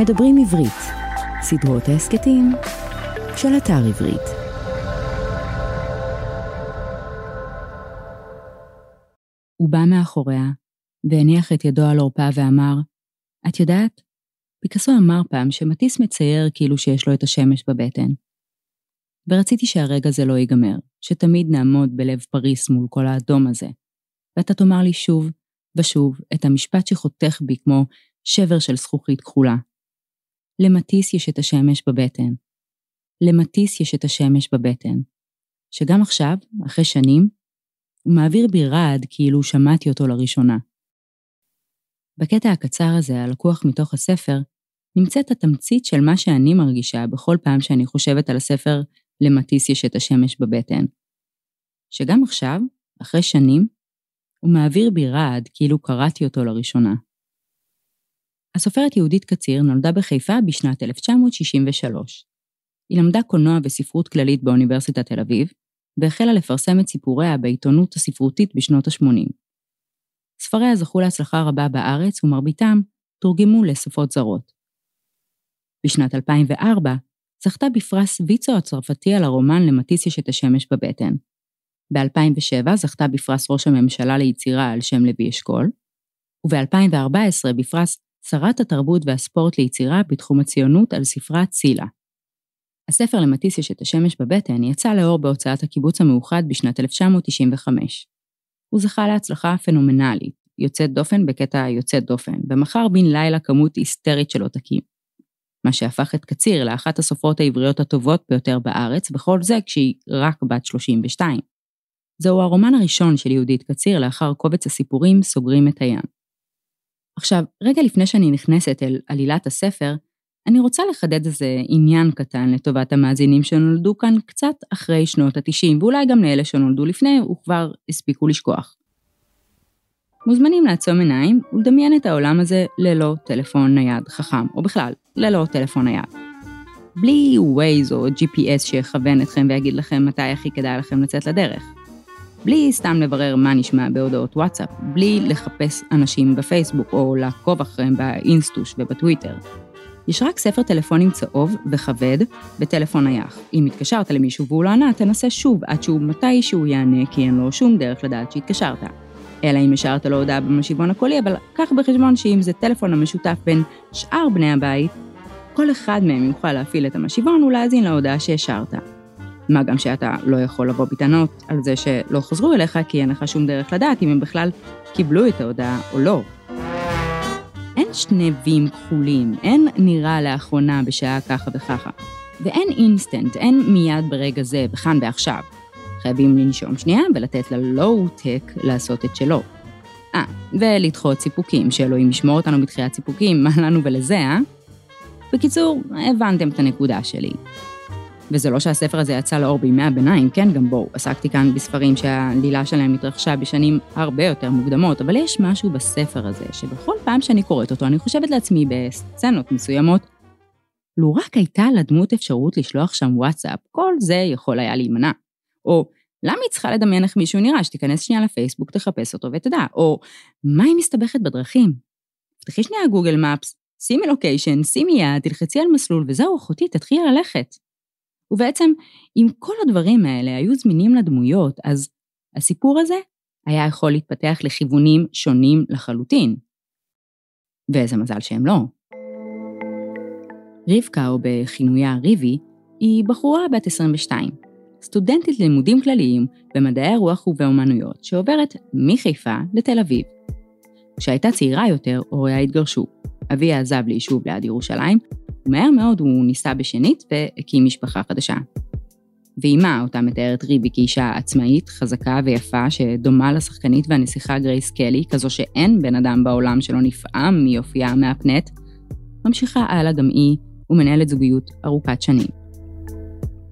מדברים עברית, סדרות ההסכתים של אתר עברית. הוא בא מאחוריה, והניח את ידו על עורפה ואמר, את יודעת, פיקאסו אמר פעם שמטיס מצייר כאילו שיש לו את השמש בבטן. ורציתי שהרגע זה לא ייגמר, שתמיד נעמוד בלב פריס מול כל האדום הזה, ואתה תאמר לי שוב ושוב את המשפט שחותך בי כמו שבר של זכוכית כחולה. למטיס יש את השמש בבטן. למטיס יש את השמש בבטן. שגם עכשיו, אחרי שנים, הוא מעביר בי רעד כאילו שמעתי אותו לראשונה. בקטע הקצר הזה, הלקוח מתוך הספר, נמצאת התמצית של מה שאני מרגישה בכל פעם שאני חושבת על הספר למטיס יש את השמש בבטן. שגם עכשיו, אחרי שנים, הוא מעביר בי רעד כאילו קראתי אותו לראשונה. הסופרת יהודית קציר נולדה בחיפה בשנת 1963. היא למדה קולנוע וספרות כללית באוניברסיטת תל אביב, והחלה לפרסם את סיפוריה בעיתונות הספרותית בשנות ה-80. ספריה זכו להצלחה רבה בארץ, ומרביתם תורגמו לשפות זרות. בשנת 2004 זכתה בפרס ויצו הצרפתי על הרומן למטיס יש את השמש בבטן. ב-2007 זכתה בפרס ראש הממשלה ליצירה על שם לוי אשכול, וב-2014 בפרס שרת התרבות והספורט ליצירה בתחום הציונות על ספרה צילה. הספר למטיס יש את השמש בבטן יצא לאור בהוצאת הקיבוץ המאוחד בשנת 1995. הוא זכה להצלחה פנומנלית, יוצאת דופן בקטע יוצאת דופן, ומכר בן לילה כמות היסטרית של עותקים. מה שהפך את קציר לאחת הסופרות העבריות הטובות ביותר בארץ, וכל זה כשהיא רק בת 32. זהו הרומן הראשון של יהודית קציר לאחר קובץ הסיפורים סוגרים את הים. עכשיו, רגע לפני שאני נכנסת אל עלילת הספר, אני רוצה לחדד איזה עניין קטן לטובת המאזינים שנולדו כאן קצת אחרי שנות ה-90, ואולי גם לאלה שנולדו לפני וכבר הספיקו לשכוח. מוזמנים לעצום עיניים ולדמיין את העולם הזה ללא טלפון נייד חכם, או בכלל, ללא טלפון נייד. בלי Waze או GPS שיכוון אתכם ויגיד לכם מתי הכי כדאי לכם לצאת לדרך. בלי סתם לברר מה נשמע בהודעות וואטסאפ, בלי לחפש אנשים בפייסבוק או לעקוב אחריהם באינסטוש ובטוויטר. יש רק ספר טלפונים צהוב וכבד בטלפון נייח. אם התקשרת למישהו והוא לא ענה, תנסה שוב עד שהוא מתישהו יענה, כי אין לו שום דרך לדעת שהתקשרת. אלא אם השארת לו הודעה במשיבון הקולי, אבל קח בחשבון שאם זה טלפון המשותף בין שאר בני הבית, כל אחד מהם יוכל להפעיל את המשיבון ולהאזין להודעה שהשארת. מה גם שאתה לא יכול לבוא בטענות על זה שלא חזרו אליך, כי אין לך שום דרך לדעת אם הם בכלל קיבלו את ההודעה או לא. אין שני וים כחולים, אין נראה לאחרונה בשעה ככה וככה. ואין אינסטנט, אין מיד ברגע זה, וכאן ועכשיו. חייבים לנשום שנייה ולתת ללואו-טק לעשות את שלו. אה, ולדחות סיפוקים, שאלוהים ישמור אותנו בתחיית סיפוקים, מה לנו ולזה, אה? בקיצור, הבנתם את הנקודה שלי. וזה לא שהספר הזה יצא לאור בימי הביניים, כן, גם בואו, עסקתי כאן בספרים שהעלילה שלהם התרחשה בשנים הרבה יותר מוקדמות, אבל יש משהו בספר הזה, שבכל פעם שאני קוראת אותו, אני חושבת לעצמי בסצנות מסוימות, לו רק הייתה לדמות אפשרות לשלוח שם וואטסאפ, כל זה יכול היה להימנע. או למה היא צריכה לדמיין איך מישהו נראה, שתיכנס שנייה לפייסבוק, תחפש אותו ותדע, או מה היא מסתבכת בדרכים? פתחי שנייה גוגל מפס, שימי לוקיישן, שימי יד, תלחצי על מסלול, וזהו, אחותי, תתחילי ללכת. ובעצם, אם כל הדברים האלה היו זמינים לדמויות, אז הסיפור הזה היה יכול להתפתח לכיוונים שונים לחלוטין. ואיזה מזל שהם לא. רבקה, או בכינויה ריבי, היא בחורה בת 22, סטודנטית ללימודים כלליים במדעי הרוח ובאומנויות, שעוברת מחיפה לתל אביב. כשהייתה צעירה יותר, הוריה התגרשו. אביה עזב ליישוב ליד ירושלים, ומהר מאוד הוא נישא בשנית והקים משפחה חדשה. ואימה, אותה מתארת ריבי כאישה עצמאית, חזקה ויפה, שדומה לשחקנית והנסיכה גרייס קלי, כזו שאין בן אדם בעולם שלא נפעם מיופייה מהפנט, ממשיכה הלאה גם היא ומנהלת זוגיות ארוכת שנים.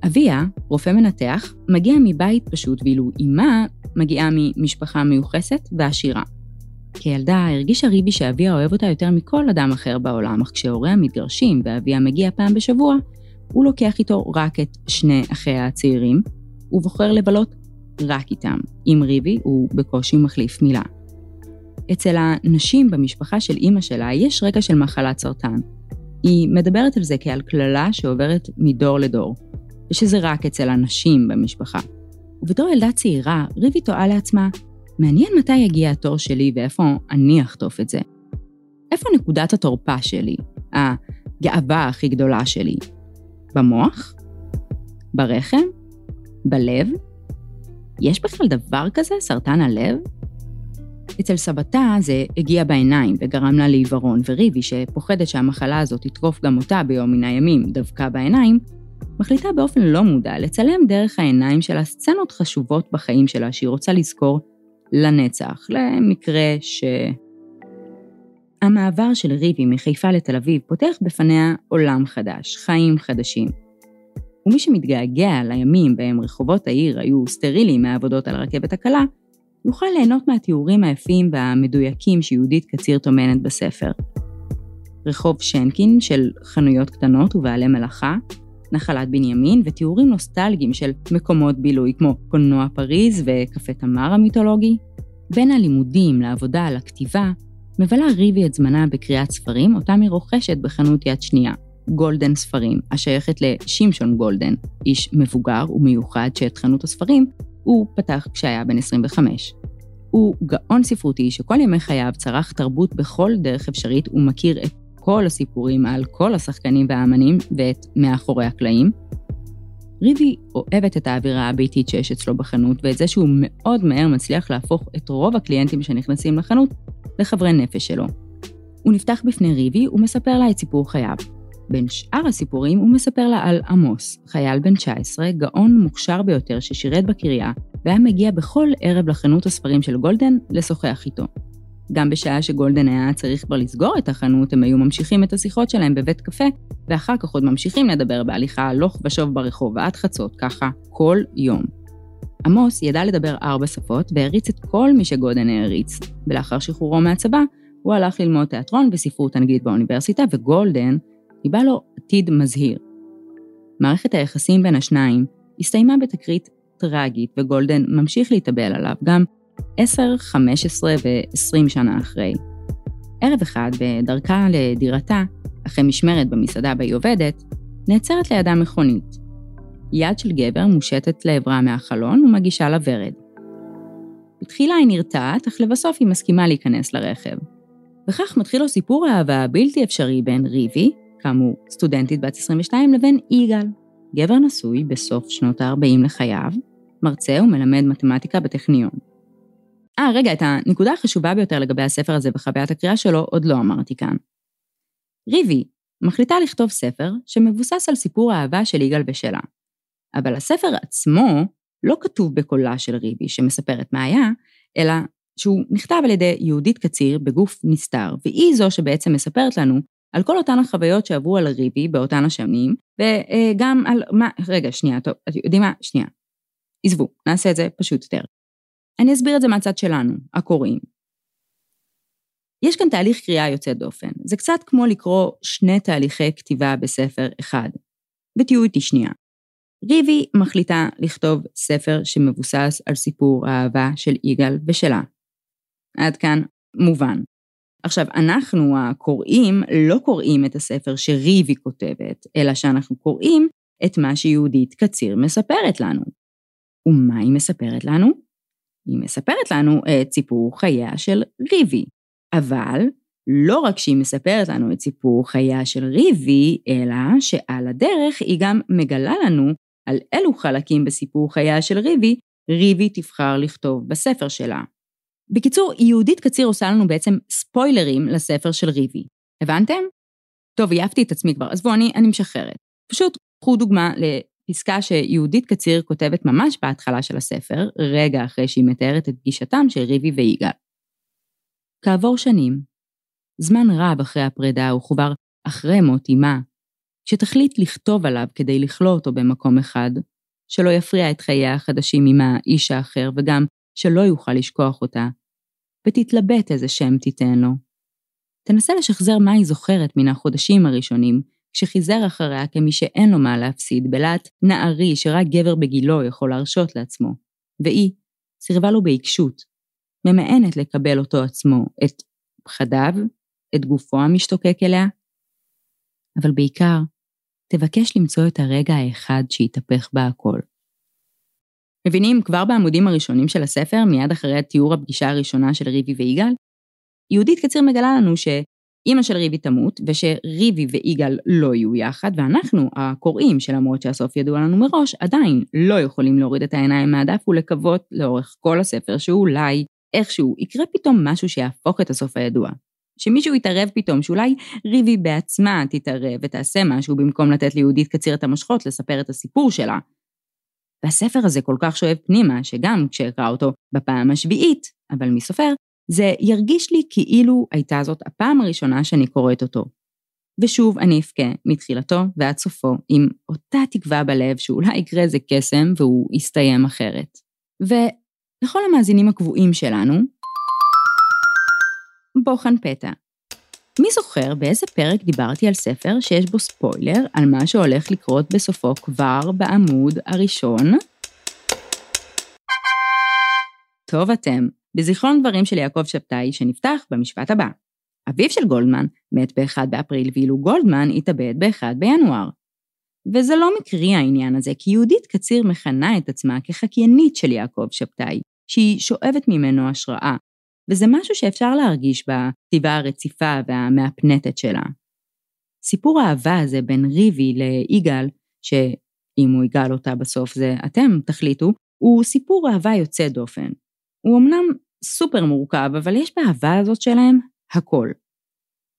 אביה, רופא מנתח, מגיע מבית פשוט, ואילו אמה מגיעה ממשפחה מיוחסת ועשירה. כילדה הרגישה ריבי שאביה אוהב אותה יותר מכל אדם אחר בעולם, אך כשהוריה מתגרשים ואביה מגיע פעם בשבוע, הוא לוקח איתו רק את שני אחיה הצעירים, ובוחר לבלות רק איתם. עם ריבי הוא בקושי מחליף מילה. אצל הנשים במשפחה של אימא שלה יש רגע של מחלת סרטן, היא מדברת על זה כעל קללה שעוברת מדור לדור, ושזה רק אצל הנשים במשפחה. ובתור ילדה צעירה, ריבי תוהה לעצמה, מעניין מתי יגיע התור שלי ואיפה אני אחטוף את זה. איפה נקודת התורפה שלי, הגאווה הכי גדולה שלי? במוח? ברחם? בלב? יש בכלל דבר כזה, סרטן הלב? אצל סבתה זה הגיע בעיניים וגרם לה לעיוורון, וריבי, שפוחדת שהמחלה הזאת תתקוף גם אותה ביום מן הימים, דווקא בעיניים, מחליטה באופן לא מודע לצלם דרך העיניים שלה סצנות חשובות בחיים שלה שהיא רוצה לזכור לנצח, למקרה ש... המעבר של ריבי מחיפה לתל אביב פותח בפניה עולם חדש, חיים חדשים. ומי שמתגעגע לימים בהם רחובות העיר היו סטריליים מהעבודות על הרכבת הקלה, יוכל ליהנות מהתיאורים היפים והמדויקים שיהודית קציר טומנת בספר. רחוב שנקין של חנויות קטנות ובעלי מלאכה, נחלת בנימין ותיאורים נוסטלגיים של מקומות בילוי כמו קולנוע פריז וקפה תמר המיתולוגי. בין הלימודים לעבודה על הכתיבה, מבלה ריבי את זמנה בקריאת ספרים, אותם היא רוכשת בחנות יד שנייה, גולדן ספרים, השייכת לשמשון גולדן, איש מבוגר ומיוחד שאת חנות הספרים הוא פתח כשהיה בן 25. הוא גאון ספרותי שכל ימי חייו צרך תרבות בכל דרך אפשרית ומכיר את כל הסיפורים על כל השחקנים והאמנים ואת מאחורי הקלעים. ריבי אוהבת את האווירה הביתית שיש אצלו בחנות ואת זה שהוא מאוד מהר מצליח להפוך את רוב הקליינטים שנכנסים לחנות לחברי נפש שלו. הוא נפתח בפני ריבי ומספר לה את סיפור חייו. בין שאר הסיפורים הוא מספר לה על עמוס, חייל בן 19, גאון מוכשר ביותר ששירת בקריה, והיה מגיע בכל ערב לחנות הספרים של גולדן לשוחח איתו. גם בשעה שגולדן היה צריך כבר לסגור את החנות, הם היו ממשיכים את השיחות שלהם בבית קפה, ואחר כך עוד ממשיכים לדבר בהליכה הלוך ושוב ברחוב עד חצות, ככה כל יום. עמוס ידע לדבר ארבע שפות והריץ את כל מי שגולדן העריץ, ולאחר שחרורו מהצבא, הוא הלך ללמוד תיאטרון וספרות אנגלית באוניברסיטה, וגולדן ניבא לו עתיד מזהיר. מערכת היחסים בין השניים הסתיימה בתקרית טרגית, וגולדן ממשיך להתאבל עליו גם 10, 15 ו-20 שנה אחרי. ערב אחד, בדרכה לדירתה, אחרי משמרת במסעדה בה היא עובדת, נעצרת לידה מכונית. יד של גבר מושטת לעברה מהחלון ומגישה לה ורד. בתחילה היא נרתעת, אך לבסוף היא מסכימה להיכנס לרכב. וכך מתחיל לו סיפור האהבה הבלתי אפשרי בין ריבי, כאמור סטודנטית בת 22, לבין יגאל, גבר נשוי בסוף שנות ה-40 לחייו, מרצה ומלמד מתמטיקה בטכניון. אה, רגע, את הנקודה החשובה ביותר לגבי הספר הזה וחוויית הקריאה שלו עוד לא אמרתי כאן. ריבי מחליטה לכתוב ספר שמבוסס על סיפור האהבה של יגאל ושלה. אבל הספר עצמו לא כתוב בקולה של ריבי שמספרת מה היה, אלא שהוא נכתב על ידי יהודית קציר בגוף נסתר, והיא זו שבעצם מספרת לנו על כל אותן החוויות שעברו על ריבי באותן השנים, וגם על מה, רגע, שנייה, טוב, אתם יודעים מה? שנייה. עזבו, נעשה את זה פשוט יותר. אני אסביר את זה מהצד שלנו, הקוראים. יש כאן תהליך קריאה יוצא דופן. זה קצת כמו לקרוא שני תהליכי כתיבה בספר אחד. ותהיו איתי שנייה. ריבי מחליטה לכתוב ספר שמבוסס על סיפור האהבה של יגאל ושלה. עד כאן מובן. עכשיו, אנחנו הקוראים לא קוראים את הספר שריבי כותבת, אלא שאנחנו קוראים את מה שיהודית קציר מספרת לנו. ומה היא מספרת לנו? היא מספרת לנו את סיפור חייה של ריבי. אבל לא רק שהיא מספרת לנו את סיפור חייה של ריבי, אלא שעל הדרך היא גם מגלה לנו על אילו חלקים בסיפור חייה של ריבי, ריבי תבחר לכתוב בספר שלה. בקיצור, יהודית קציר עושה לנו בעצם ספוילרים לספר של ריבי. הבנתם? טוב, עייפתי את עצמי כבר, עזבו, אני, אני משחררת. פשוט קחו דוגמה לפסקה שיהודית קציר כותבת ממש בהתחלה של הספר, רגע אחרי שהיא מתארת את פגישתם של ריבי ויגאל. כעבור שנים, זמן רב אחרי הפרידה וכבר אחרי מות אמה, שתחליט לכתוב עליו כדי לכלוא אותו במקום אחד, שלא יפריע את חייה החדשים עם האיש האחר וגם שלא יוכל לשכוח אותה, ותתלבט איזה שם תיתן לו. תנסה לשחזר מה היא זוכרת מן החודשים הראשונים, כשחיזר אחריה כמי שאין לו מה להפסיד, בלהט נערי שרק גבר בגילו יכול להרשות לעצמו, והיא סירבה לו בעיקשות, ממאנת לקבל אותו עצמו, את פחדיו, את גופו המשתוקק אליה. אבל בעיקר, תבקש למצוא את הרגע האחד שיתהפך בה הכל. מבינים, כבר בעמודים הראשונים של הספר, מיד אחרי תיאור הפגישה הראשונה של ריבי ויגאל, יהודית קציר מגלה לנו שאימא של ריבי תמות, ושריבי ויגאל לא יהיו יחד, ואנחנו, הקוראים שלמרות שהסוף ידוע לנו מראש, עדיין לא יכולים להוריד את העיניים מהדף ולקוות לאורך כל הספר שאולי איכשהו יקרה פתאום משהו שיהפוך את הסוף הידוע. שמישהו יתערב פתאום, שאולי ריבי בעצמה תתערב ותעשה משהו במקום לתת ליהודית קציר את המושכות לספר את הסיפור שלה. והספר הזה כל כך שואב פנימה, שגם כשאקרא אותו בפעם השביעית, אבל מי סופר, זה ירגיש לי כאילו הייתה זאת הפעם הראשונה שאני קוראת אותו. ושוב אני אבכה מתחילתו ועד סופו עם אותה תקווה בלב שאולי יקרה איזה קסם והוא יסתיים אחרת. ולכל המאזינים הקבועים שלנו, בוחן פתע. מי זוכר באיזה פרק דיברתי על ספר שיש בו ספוילר על מה שהולך לקרות בסופו כבר בעמוד הראשון? טוב אתם, בזיכרון דברים של יעקב שבתאי שנפתח במשפט הבא. אביו של גולדמן מת ב-1 באפריל ואילו גולדמן התאבד ב-1 בינואר. וזה לא מקרי העניין הזה, כי יהודית קציר מכנה את עצמה כחקיינית של יעקב שבתאי, שהיא שואבת ממנו השראה, וזה משהו שאפשר להרגיש בכתיבה הרציפה והמהפנטת שלה. סיפור האהבה הזה בין ריבי ליגאל, שאם הוא יגאל אותה בסוף זה אתם תחליטו, הוא סיפור אהבה יוצא דופן. הוא אמנם סופר מורכב, אבל יש באהבה הזאת שלהם הכל.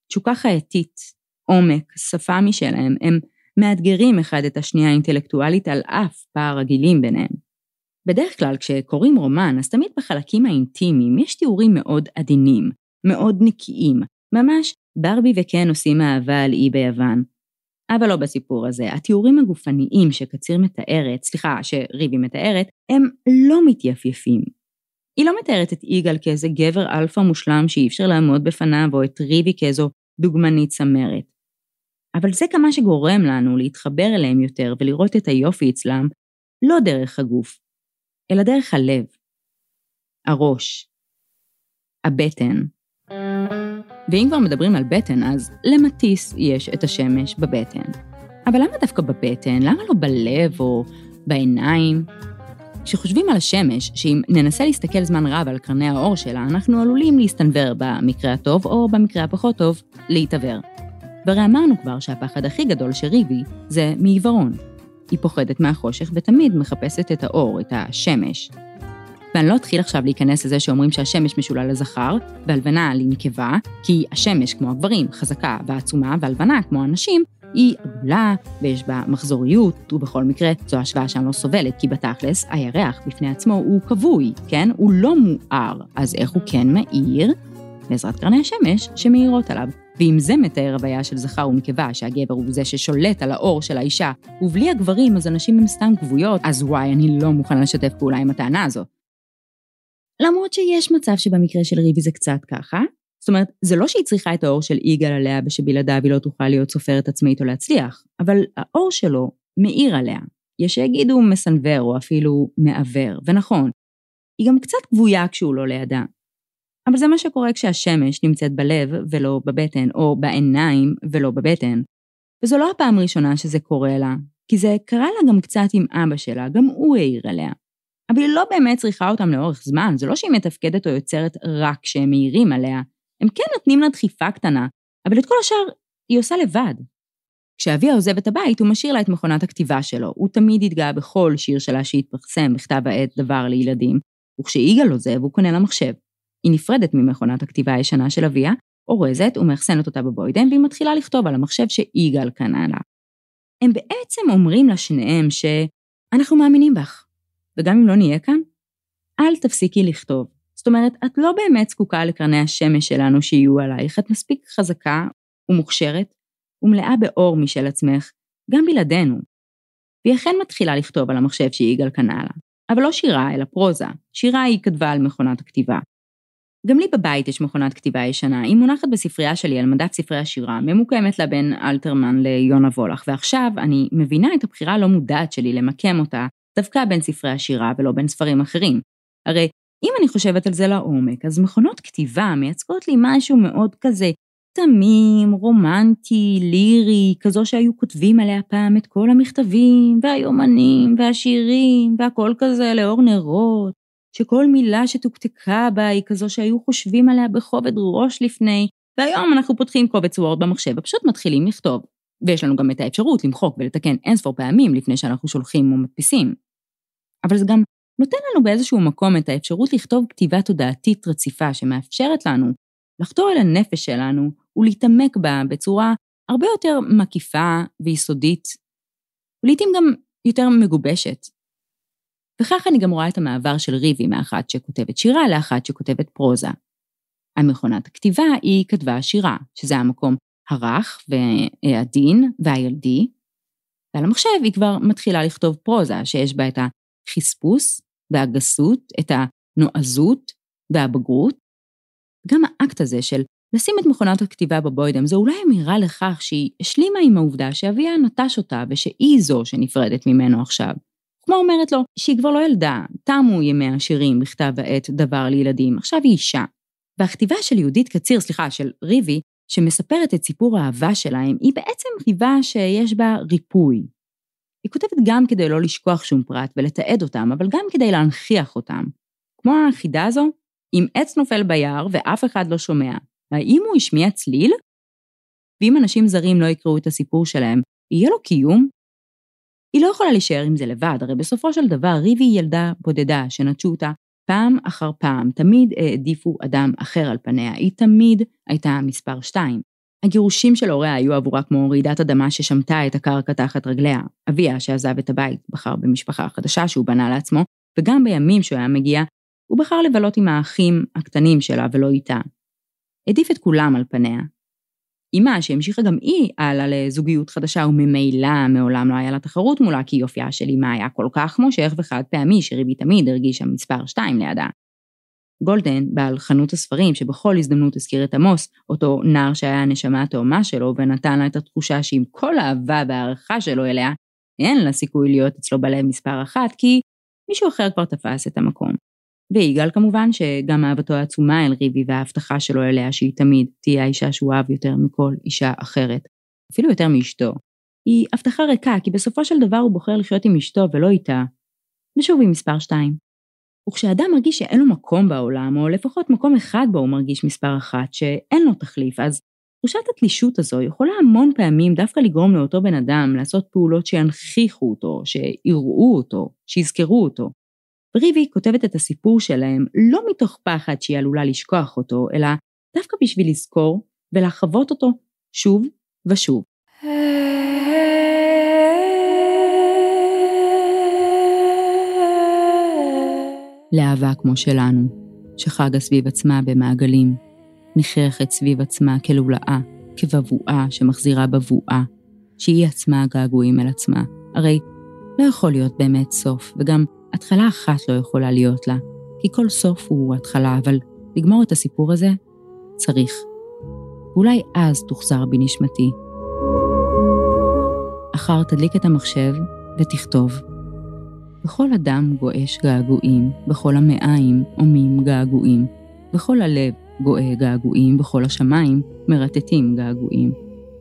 תשוקה חייתית, עומק, שפה משלהם, הם מאתגרים אחד את השנייה אינטלקטואלית על אף פער הגילים ביניהם. בדרך כלל כשקוראים רומן, אז תמיד בחלקים האינטימיים יש תיאורים מאוד עדינים, מאוד נקיים, ממש ברבי וקן עושים אהבה על אי ביוון. אבל לא בסיפור הזה, התיאורים הגופניים שקציר מתארת, סליחה, שריבי מתארת, הם לא מתייפייפים. היא לא מתארת את יגאל כאיזה גבר אלפא מושלם שאי אפשר לעמוד בפניו, או את ריבי כאיזו דוגמנית צמרת. אבל זה מה שגורם לנו להתחבר אליהם יותר ולראות את היופי אצלם, לא דרך הגוף, אלא דרך הלב, הראש, הבטן. ואם כבר מדברים על בטן, אז למאטיס יש את השמש בבטן. אבל למה דווקא בבטן? למה לא בלב או בעיניים? כשחושבים על השמש, שאם ננסה להסתכל זמן רב על קרני האור שלה, אנחנו עלולים להסתנוור במקרה הטוב, או במקרה הפחות טוב, להתעוור. והרי אמרנו כבר שהפחד הכי גדול של ריבי זה מעיוורון. היא פוחדת מהחושך ותמיד מחפשת את האור, את השמש. ואני לא אתחיל עכשיו להיכנס לזה שאומרים שהשמש משולה לזכר, והלבנה לנקבה, כי השמש, כמו הגברים, חזקה ועצומה, והלבנה, כמו הנשים, היא עגולה ויש בה מחזוריות, ובכל מקרה זו השוואה שאני לא סובלת, כי בתכלס הירח בפני עצמו הוא כבוי, כן? הוא לא מואר, אז איך הוא כן מאיר? בעזרת קרני השמש שמאירות עליו. ואם זה מתאר הוויה של זכר ונקבה, שהגבר הוא זה ששולט על האור של האישה, ובלי הגברים אז הנשים הן סתם כבויות, אז וואי, אני לא מוכנה לשתף פעולה עם הטענה הזו. למרות שיש מצב שבמקרה של ריבי זה קצת ככה, זאת אומרת, זה לא שהיא צריכה את האור של יגאל עליה ושבלעדיו היא לא תוכל להיות סופרת עצמאית או להצליח, אבל האור שלו מאיר עליה. יש שיגידו מסנוור או אפילו מעוור, ונכון, היא גם קצת כבויה כשהוא לא לידה. אבל זה מה שקורה כשהשמש נמצאת בלב ולא בבטן, או בעיניים ולא בבטן. וזו לא הפעם הראשונה שזה קורה לה, כי זה קרה לה גם קצת עם אבא שלה, גם הוא העיר עליה. אבל היא לא באמת צריכה אותם לאורך זמן, זה לא שהיא מתפקדת או יוצרת רק כשהם מעירים עליה. הם כן נותנים לה דחיפה קטנה, אבל את כל השאר היא עושה לבד. כשאביה עוזב את הבית, הוא משאיר לה את מכונת הכתיבה שלו. הוא תמיד התגאה בכל שיר שלה שהתפרסם בכתב העת דבר לילדים, וכשיגאל עוזב, הוא קונה לה מחשב. היא נפרדת ממכונת הכתיבה הישנה של אביה, אורזת ומאחסנת אותה בבוידן, והיא מתחילה לכתוב על המחשב שיגאל קנה לה. הם בעצם אומרים לשניהם שאנחנו מאמינים בך, וגם אם לא נהיה כאן, אל תפסיקי לכתוב. זאת אומרת, את לא באמת זקוקה לקרני השמש שלנו שיהיו עלייך, את מספיק חזקה ומוכשרת ומלאה באור משל עצמך, גם בלעדינו. והיא אכן מתחילה לכתוב על המחשב שיגאל קנה לה. אבל לא שירה, אלא פרוזה. שירה היא כתבה על מכונת הכתיבה. גם לי בבית יש מכונת כתיבה ישנה, היא מונחת בספרייה שלי על מדף ספרי השירה, ממוקמת לה בין אלתרמן ליונה וולך, ועכשיו אני מבינה את הבחירה הלא מודעת שלי למקם אותה דווקא בין ספרי השירה ולא בין ספרים אחרים. הרי אם אני חושבת על זה לעומק, אז מכונות כתיבה מייצגות לי משהו מאוד כזה תמים, רומנטי, לירי, כזו שהיו כותבים עליה פעם את כל המכתבים, והיומנים, והשירים, והכל כזה לאור נרות, שכל מילה שתוקתקה בה היא כזו שהיו חושבים עליה בכובד ראש לפני, והיום אנחנו פותחים קובץ וורד במחשב ופשוט מתחילים לכתוב. ויש לנו גם את האפשרות למחוק ולתקן אינספור פעמים לפני שאנחנו שולחים או מדפיסים. אבל זה גם נותן לנו באיזשהו מקום את האפשרות לכתוב כתיבה תודעתית רציפה שמאפשרת לנו לחתור אל הנפש שלנו ולהתעמק בה בצורה הרבה יותר מקיפה ויסודית, ולעיתים גם יותר מגובשת. וכך אני גם רואה את המעבר של ריבי מאחת שכותבת שירה לאחת שכותבת פרוזה. על מכונת הכתיבה היא כתבה שירה, שזה המקום הרך והעדין והילדי, ועל המחשב היא כבר מתחילה לכתוב פרוזה שיש בה את החספוס והגסות, את הנועזות והבגרות. גם האקט הזה של לשים את מכונת הכתיבה בבוידם זו אולי אמירה לכך שהיא השלימה עם העובדה שאביה נטש אותה ושהיא זו שנפרדת ממנו עכשיו. כמו אומרת לו שהיא כבר לא ילדה, תמו ימי השירים בכתב העת דבר לילדים, עכשיו היא אישה. והכתיבה של יהודית קציר, סליחה, של ריבי, שמספרת את סיפור האהבה שלהם, היא בעצם כתיבה שיש בה ריפוי. היא כותבת גם כדי לא לשכוח שום פרט ולתעד אותם, אבל גם כדי להנכיח אותם. כמו החידה הזו, אם עץ נופל ביער ואף אחד לא שומע, האם הוא השמיע צליל? ואם אנשים זרים לא יקראו את הסיפור שלהם, יהיה לו קיום? היא לא יכולה להישאר עם זה לבד, הרי בסופו של דבר ריבי היא ילדה בודדה שנטשו אותה פעם אחר פעם, תמיד העדיפו אדם אחר על פניה, היא תמיד הייתה מספר שתיים. הגירושים של הוריה היו עבורה כמו רעידת אדמה ששמטה את הקרקע תחת רגליה. אביה, שעזב את הבית, בחר במשפחה חדשה שהוא בנה לעצמו, וגם בימים שהוא היה מגיע, הוא בחר לבלות עם האחים הקטנים שלה ולא איתה. העדיף את כולם על פניה. אמה, שהמשיכה גם היא הלאה לזוגיות חדשה, וממילא מעולם לא היה לה תחרות מולה, כי יופייה של אמה היה כל כך מושך וחד פעמי, שריבי תמיד הרגישה מספר שתיים לידה. גולדן, בעל חנות הספרים, שבכל הזדמנות הזכיר את עמוס, אותו נער שהיה הנשמה התאומה שלו, ונתן לה את התחושה שעם כל האהבה והערכה שלו אליה, אין לה סיכוי להיות אצלו בלב מספר אחת, כי מישהו אחר כבר תפס את המקום. ויגאל כמובן, שגם אהבתו העצומה אל ריבי וההבטחה שלו אליה שהיא תמיד תהיה האישה שהוא אהב יותר מכל אישה אחרת, אפילו יותר מאשתו. היא הבטחה ריקה, כי בסופו של דבר הוא בוחר לחיות עם אשתו ולא איתה. ושוב היא מספר שתיים. וכשאדם מרגיש שאין לו מקום בעולם, או לפחות מקום אחד בו הוא מרגיש מספר אחת, שאין לו תחליף, אז תחושת התלישות הזו יכולה המון פעמים דווקא לגרום לאותו בן אדם לעשות פעולות שינכיחו אותו, שיראו אותו, שיזכרו אותו. וריבי כותבת את הסיפור שלהם לא מתוך פחד שהיא עלולה לשכוח אותו, אלא דווקא בשביל לזכור ולחוות אותו שוב ושוב. לאהבה כמו שלנו, שחגה סביב עצמה במעגלים, נחרחת סביב עצמה כלולאה, כבבואה שמחזירה בבואה, שהיא עצמה געגועים אל עצמה. הרי לא יכול להיות באמת סוף, וגם התחלה אחת לא יכולה להיות לה, כי כל סוף הוא התחלה, אבל לגמור את הסיפור הזה צריך. ואולי אז תוחזר בי נשמתי. אחר תדליק את המחשב ותכתוב. בכל אדם גועש געגועים, בכל המעיים עומים געגועים, בכל הלב גואה געגועים, בכל השמיים מרטטים געגועים,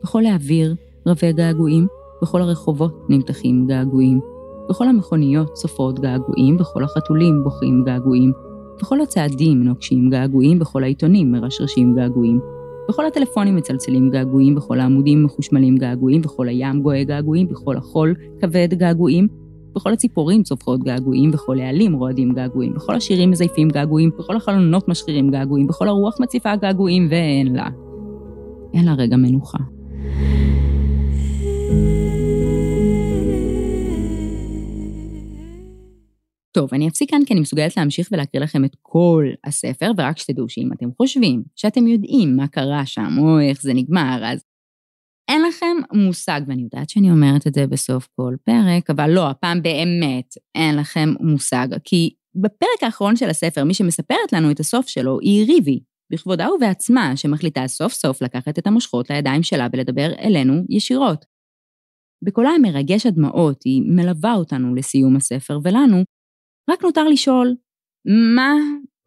בכל האוויר רבי געגועים, בכל הרחובות נמתחים געגועים, בכל המכוניות סופרות געגועים, בכל החתולים בוכים געגועים, בכל הצעדים נוקשים געגועים, בכל העיתונים מרשרשים געגועים, בכל הטלפונים מצלצלים געגועים, בכל העמודים מחושמלים געגועים, בכל הים גואה געגועים, בכל החול כבד געגועים, בכל הציפורים צופחות געגועים, בכל העלים רועדים געגועים, בכל השירים מזייפים געגועים, בכל החלונות משחירים געגועים, בכל הרוח מציפה געגועים, ואין לה. אין לה רגע מנוחה. טוב, אני אפסיק כאן כי אני מסוגלת להמשיך ולהקריא לכם את כל הספר, ורק שתדעו שאם אתם חושבים שאתם יודעים מה קרה שם או איך זה נגמר, אז אין לכם מושג, ואני יודעת שאני אומרת את זה בסוף כל פרק, אבל לא, הפעם באמת אין לכם מושג, כי בפרק האחרון של הספר, מי שמספרת לנו את הסוף שלו היא ריבי, בכבודה ובעצמה, שמחליטה סוף סוף לקחת את המושכות לידיים שלה ולדבר אלינו ישירות. בקולה המרגש הדמעות היא מלווה אותנו לסיום הספר, ולנו רק נותר לשאול, מה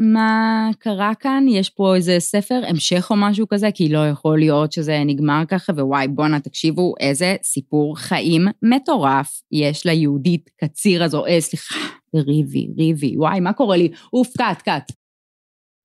מה קרה כאן? יש פה איזה ספר המשך או משהו כזה? כי לא יכול להיות שזה נגמר ככה, ווואי, בואנה, תקשיבו, איזה סיפור חיים מטורף יש ליהודית קציר הזו, אה, סליחה, ריבי, ריבי, וואי, מה קורה לי? אוף, cut, cut.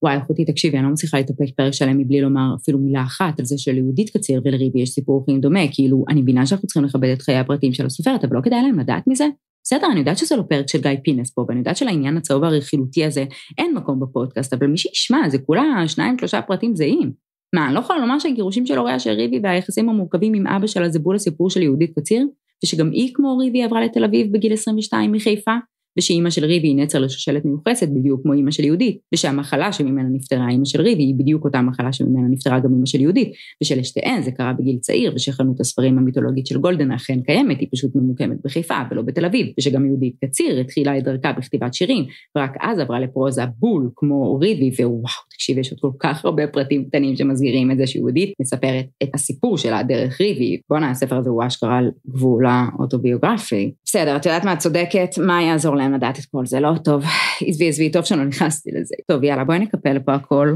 וואי, אחותי, תקשיבי, אני לא מצליחה להתאפק פרק שלם מבלי לומר אפילו מילה אחת על זה שליהודית קציר ולריבי יש סיפור חיים דומה, כאילו, אני מבינה שאנחנו צריכים לכבד את חיי הפרטים של הסופרת, אבל לא כדאי להם לדעת מזה? בסדר, אני יודעת שזה לא פרק של גיא פינס פה, ואני יודעת שלעניין הצהוב הרכילותי הזה אין מקום בפודקאסט, אבל מי שישמע, זה כולה שניים, שלושה פרטים זהים. מה, אני לא יכולה לומר שהגירושים של הוריה של ריבי והיחסים המורכבים עם אבא שלה זה בול הסיפור של יהודית קציר? ושגם היא כמו ריבי עברה לתל אביב בגיל 22 מחיפה? ושאימא של ריבי היא נצר לשושלת מיוחסת בדיוק כמו אימא של יהודית, ושהמחלה שממנה נפטרה אימא של ריבי היא בדיוק אותה מחלה שממנה נפטרה גם אימא של יהודית, ושלשתיהן זה קרה בגיל צעיר, ושחנות הספרים המיתולוגית של גולדן אכן קיימת, היא פשוט ממוקמת בחיפה ולא בתל אביב, ושגם יהודית קציר התחילה את דרכה בכתיבת שירים, ורק אז עברה לפרוזה בול כמו ריבי, ווואו, תקשיב, יש עוד כל כך הרבה פרטים קטנים שמסגירים את זה שיהודית מספרת את הסיפור שלה דרך ריבי. בואנה, הספר הזה הוא אשכרה גבול האוטוביוגרפי. בסדר, את יודעת מה, את צודקת, מה יעזור להם לדעת את כל זה? לא טוב. עזבי, עזבי, טוב שלא נכנסתי לזה. טוב, יאללה, בואי נקפל פה הכל.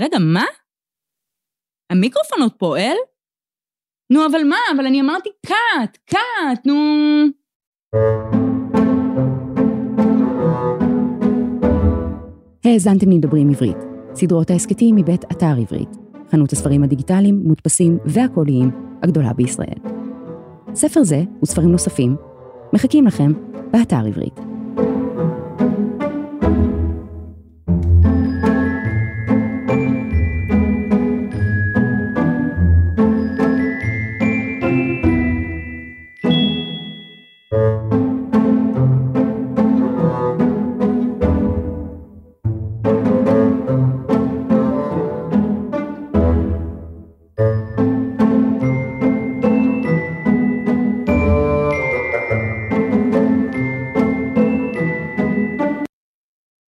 רגע, מה? המיקרופון עוד פועל? נו, אבל מה? אבל אני אמרתי קאט, קאט, נו... האזנתם לדברים עברית, סדרות ההסכתים מבית אתר עברית, חנות הספרים הדיגיטליים, מודפסים והקוליים הגדולה בישראל. ספר זה וספרים נוספים מחכים לכם באתר עברית.